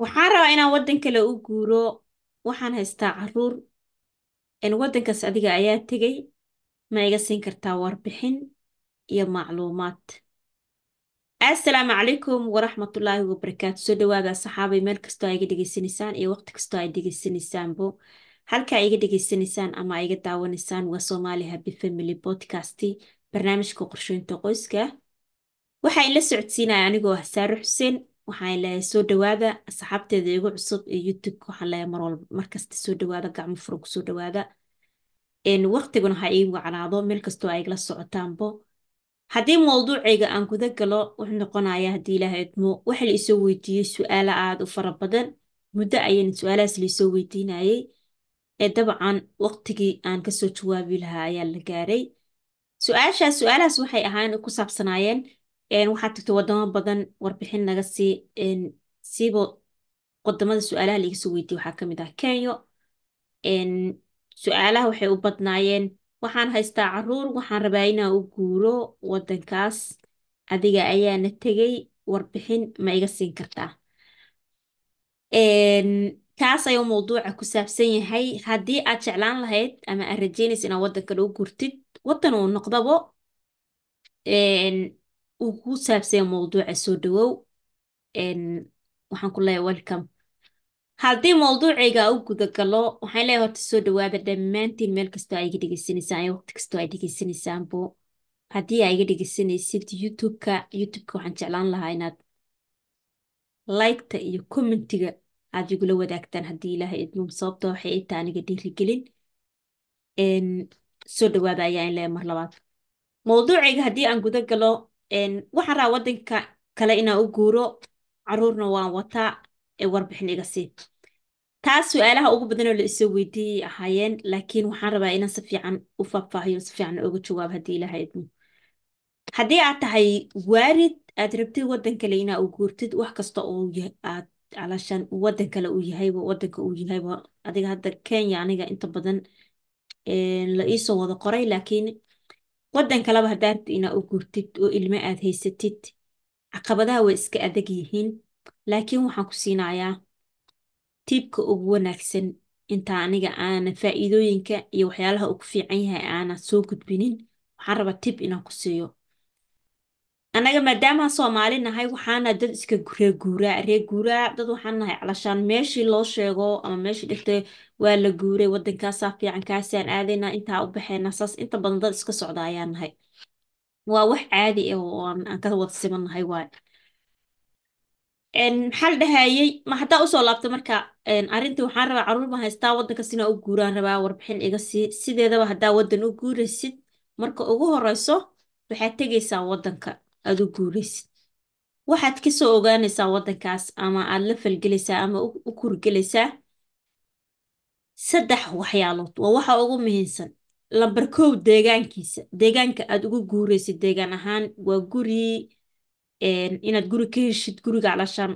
waxaan rabaa inaan waddan kale u guuro waxaan haystaa carruur. In waddankaas adiga ayaa tegay ma iga siin kartaa warbixin iyo macluumaad. Assalaamu calaykum waraxmatullaahi wabarakaatu soo dhawaada saxaabay meel kastoo aa iga dhegaysanaysaan iyo waqti kastoo ay dhegaysanaysaanbo halkaa iga dhegaysanaysaan ama iga daawanaysaan waa Somali Happy Family Podcast barnaamijka qorsheynta qoyska. Waxaa ila socodsiinaya anigoo ah Saaro Xuseen waxaan leeyahay soo dhawaada asxaabteeda igu cusub ee YouTube waxaan leeyahay mar walba markasta soo dhawaada gacmo furan ku soo dhawaada. Waqtiguna ha iigu wacnaado meel kastoo ay igala socotaanbo haddii mowduucayga aan guda galo wuxuu noqonayaa haddii ilaahay idmo waxa la isoo weydiiyey su'aalo aada u fara badan. Muddo ayayna su'aalahaas laisoo weydiinayay ee dabcan waqtigii aan ka soo jawaabi lahaa ayaa la gaaray. Su'aashaas su'aalahaas waxay ahaan ku saabsanaayeen waxaa tagta wadamo badan warbixin naga sii siiba waddamada su'aalaha laiga soo weydiiyey waxaa ka mid ah kenya su'aalaha waxay u badnaayeen waxaan haystaa carruur waxaan rabaa inaan u guuro wadankaas adiga ayaana tegay warbixin ma iga siin kartaa. Kaas ayuu mowduuca ku saabsan yahay. Haddii aad jeclaan lahayd ama aad rajeynaysa inaad waddan u guurtid waddan uu noqdabo uu ku saabsanya mowduuca soo dhawow waxaan ku leeyahay welcome. Haddii mowduucayga u guda galo waxaan leeyahay horta soo dhawaada dhammaantiin meel kastoo aa iga dhegaysanaysaan iyo waqti kastoo ay dhegaysanaysaanbo haddii aa iga dhegaysanaysid youtube-ka youtube-ka waxaan jeclaan lahaa inaad liketa iyo commentiga aad igula wadaagtaan haddii ilaahay idmum sababta waxay ita aniga dhiirigelin. Soo dhawaada ayaa in leeyahay mar labaad. Mowduucayga haddii aan guda galo waxaan rabaa waddanka kale inaan u guuro caruurna waan wataa ee warbixin iga sii. Taas su'aalaha ugu badanoo la isoo weydiiyey ahaayeen laakiin waxaan rabaa inaan si fiican u faahfaahiyo si fiican uga jawaabo haddii ilaaha idmo haddii aad tahay waarid aad rabtid waddan kale inaa u guurtid wax kasta oo aad calashaan waddan kale uu yahayba waddanka uu yahayba adiga hadda kenya aniga inta badan la iisoo wada qoray laakiin waddan kaleba haddaa rabtid inaa u guurtid oo ilmo aad haysatid caqabadaha way iska adag yihiin laakiin waxaan ku siinayaa tiibka ugu wanaagsan inta aniga aana faa'iidooyinka iyo waxyaalaha uu ku fiican yahay aana soo gudbinin waxaan rabaa tib inaan ku siiyo annaga maadaama soomaali nahay waxaana dad iska reeguuraa reeguuraa dad waxaan nahay calashaan. Meeshii loo sheego ama meeshii dhigtay waa la guuray waddankaasaa fiican kaasaan aadaynaa intaa u baxaynaa saas inta badan dad iska socda ayaa nahay. Waa wax caadi ah oo aan ka wada siman waay. Maxaa la dhahayey ma haddaa u soo laabta marka arrintii waxaan rabaa carruur baan haystaa waddankaas inaa u guuraan rabaa warbixin iga sii sideedaba haddaa waddan u guuraysid marka ugu horeyso waxaad tegaysaa waddanka aad u guuraysid waxaad ka soo ogaanaysaa waddankaas ama aad la falgelaysaa ama u kurgelaysaa? Saddex waxyaalood. Waa waxa ugu muhiimsan. Lambar kow deegaankiisa. Deegaanka aad ugu guuraysid deegaan ahaan waa guri inaad guri ka heshid guriga calashaan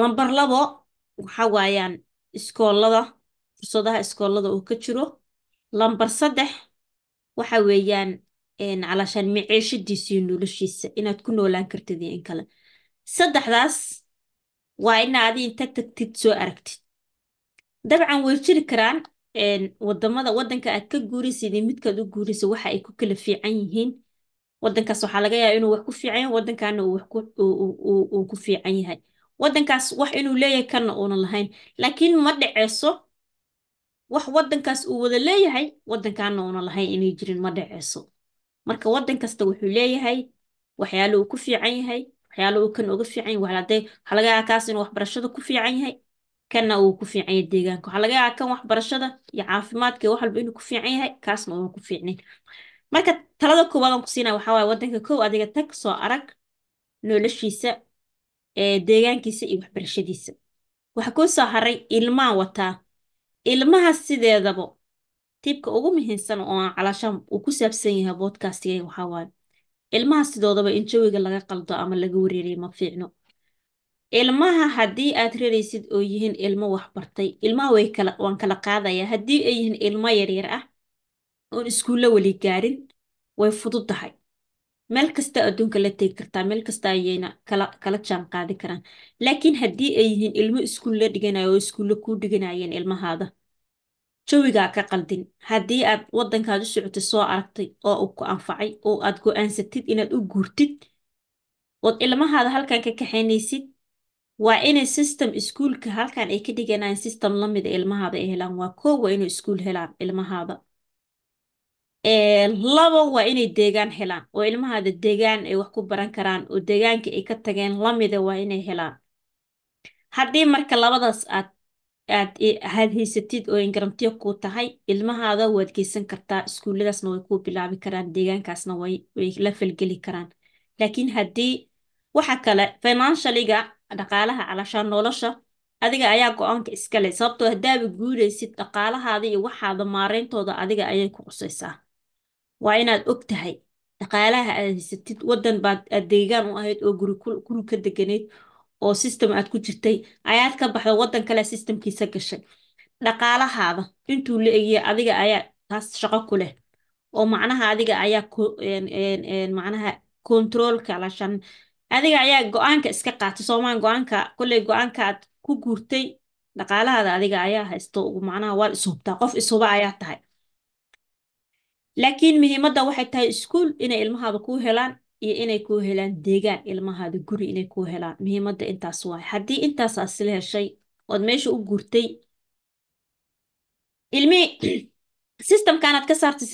lambar labo waxa waayaan iskoolada fursadaha iskoolada uu ka jiro. Lambar saddex waxa weeyaan calashaan maciishadiisa iyo noloshiisa inaad ku noolaan kartid in kale saddexdaas waa ina adi inta tagtid soo aragtid dabcan way jiri karaan waddamada waddanka aad ka guuraysid midkaad u guuraysa waxa ay ku kala fiican yihiin waddankaas waxaa laga yaaba inuu wax ku fiican yahay waddankaana uu ku fiican yahay waddankaas wax inuu leeyahay kana uunan lahayn laakiin ma dhaceyso wax waddankaas uu wada leeyahay waddankaana uunan lahayn inay jirin ma dhaceyso marka waddan kasta wuxuu leeyahay waxyaalo uu ku fiican yahay waxyaalo uu kan uga fiican yahay waxaa laga yaaba kaas inuu waxbarashada ku fiican yahay kana uu ku fiican yahay deegaanka. Waxaa laga yaaba kan waxbarashada iyo caafimaadka wax walba inuu ku fiican yahay kaasna uunan ku fiicnayn marka talada koowaad ku siinaya waxaa waaye waddanka kow adiga tag soo arag noloshiisa deegaankiisa iyo waxbarashadiisa. Waxa kuu soo haray ilmaa wataa. Ilmaha sideedaba tiibka ugu muhiimsan oo aan calashaan uu ku saabsan yahay bodcastiga waxaa ilmaha sidoodaba in jawiga laga qaldo ama laga wareeriyo ma fiicno. Ilmaha haddii aad raraysid oo yihiin ilmo waxbartay ilmaha way waan kala qaadayaa. Haddii ay yihiin ilmo yaryar ah oon iskuulla weli gaarin way fudud tahay meel kasta adduunka la tegi kartaa meel kasta ayayna kala kala jaan qaadi karaan. Laakiin haddii ay yihiin ilmo iskuul la dhiganayo oo iskuulla kuu dhiganayeen ilmahaada jawigaa ka qaldin. Haddii aad waddankaad u socotay soo aragtay oo uu ku anfacay oo aad go'aansatid inaad u guurtid ood ilmahaada halkan ka kaxaynaysid waa inay system iskuulka halkan ay ka dhiganayaan system la mida ilmahaada ay helaan. Waa koo waa inay iskuul helaan ilmahaada laba waa inay deegaan helaan oo ilmahaada deegaan ay wax ku baran karaan oo deegaanka ay ka tageen lamida waa inay helaan. Haddii marka labadaas aad aad aad haysatid oo ingaramtiyo kuu tahay ilmahaada waad geysan kartaa iskuulladaasna way kuu bilaabi karaan deegaankaasna way la falgeli karaan. Laakiin haddii waxa kale financialiga dhaqaalaha calashaan nolosha adiga ayaa go'aanka iskale sababtoo haddaaba guuraysid dhaqaalahaada iyo waxaada maareyntooda adiga ayay ku qusaysaa waa inaad og tahay dhaqaalaha aad haysatid waddan baad aad deegaan u ahayd oo guri ka deganayd oo system aad ku jirtay ayaad ka baxda waddan kale systemkiisa gashay. Dhaqaalahaada intuu la egyahay adiga ayaa taas shaqo ku leh oo macnaha adiga ayaa macnaha controlka alashan adiga ayaa go'aanka iska qaatay soomaan go'aanka kolley go'aanka aad ku guurtay dhaqaalahaada adiga ayaa haysto macnaha waad ishubtaa qof ishuba ayaa tahay. Laakiin muhiimadda waxay tahay iskuul inay ilmahaada kuu helaan iyo inay kuu helaan deegaan ilmahaada guri inay kuu helaan. Muhiimadda intaas waay. Haddii intaas aad sila heshay ood meesha u guurtay ilmihii systemkaanaad ka saartay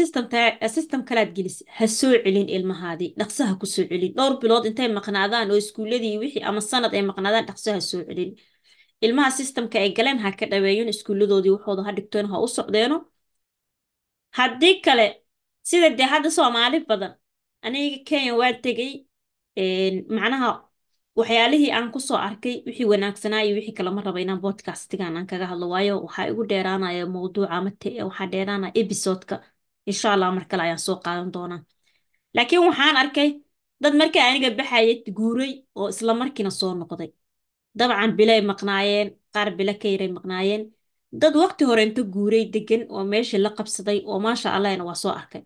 system kalaad gelisay. Ha soo celin ilmahaadii dhaqso ha ku soo celin. Dhowr bilood intay maqnaadaan oo iskuulladii wixii ama sanad ay maqnaadaan dhaqso ha soo celin. Ilmaha systemka ay galeen ha ka dhaweeyon iskuulladoodii waxooda ha dhigtoon ha u socdeeno. Haddii kale sida dee hadda soomaali badan aniga kenya waa tegey macnaha waxyaalihii aan ku soo arkay wixii wanaagsanaa iyo wixii kalama raba inaan bodcastigan aan kaga hadlo. Waayo waxaa igu dheeraanaya mawduuca mate waxaa dheeraanaya episodeka. Insha allah mar kale ayaan soo qaadan doonaa. Laakiin waxaan arkay dad markii aniga baxaya guuray oo isla markiina soo noqday. Dabcan bilay maqnaayeen qaar bilo ka yaray maqnaayeen. Dad waqti hore inta guuray degan oo meeshii la qabsaday oo maasha allahna waa soo arkay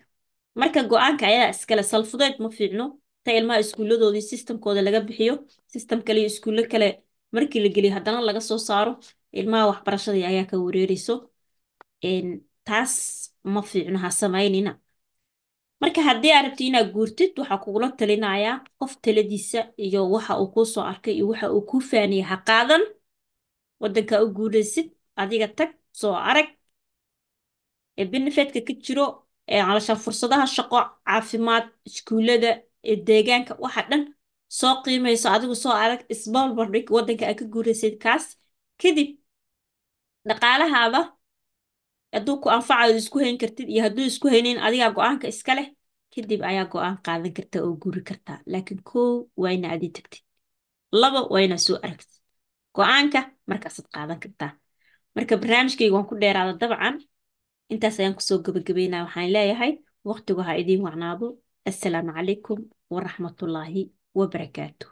marka go'aanka ayaa iskale salfudeed ma fiicno. Ta ilmaha iskuulladoodii systemkooda laga bixiyo. System kale iyo iskuullo kale markii la geliyo haddana laga soo saaro. Ilmaha waxbarashadii ayaa ka wareereyso. Taas ma fiicno ha samaynina. Marka haddii aad rabti inaad guurtid waxaa kugula talinayaa qof taladiisa iyo waxa uu kuu soo arkay iyo waxa uu kuu faaniyay. Ha qaadan waddankaa u guuraysid adiga tag soo arag. Ee benefetka ka jiro ee calashaan fursadaha shaqo caafimaad iskuullada ee deegaanka waxa dhan soo qiimayso adigu soo arag isbalbardhig waddanka aad ka guuraysid kaas. Kadib dhaqaalahaada hadduu ku anfacayo isku hayn kartid iyo hadduu isku haynin adigaa go'aanka iska leh kadib ayaa go'aan qaadan karta oo guri kartaa laakiin kow waa ina adi tagtid laba waa inaa soo aragtid. Go'aanka markaasaad qaadan kartaa. Marka barnaamijkayga waan ku dheeraada dabcan intaas ayaan ku soo gabagabeynaya waxaan leeyahay waqtigu ha idiin wacnaado. Assalaamu calaykum waraxmatullaahi wabarakaatu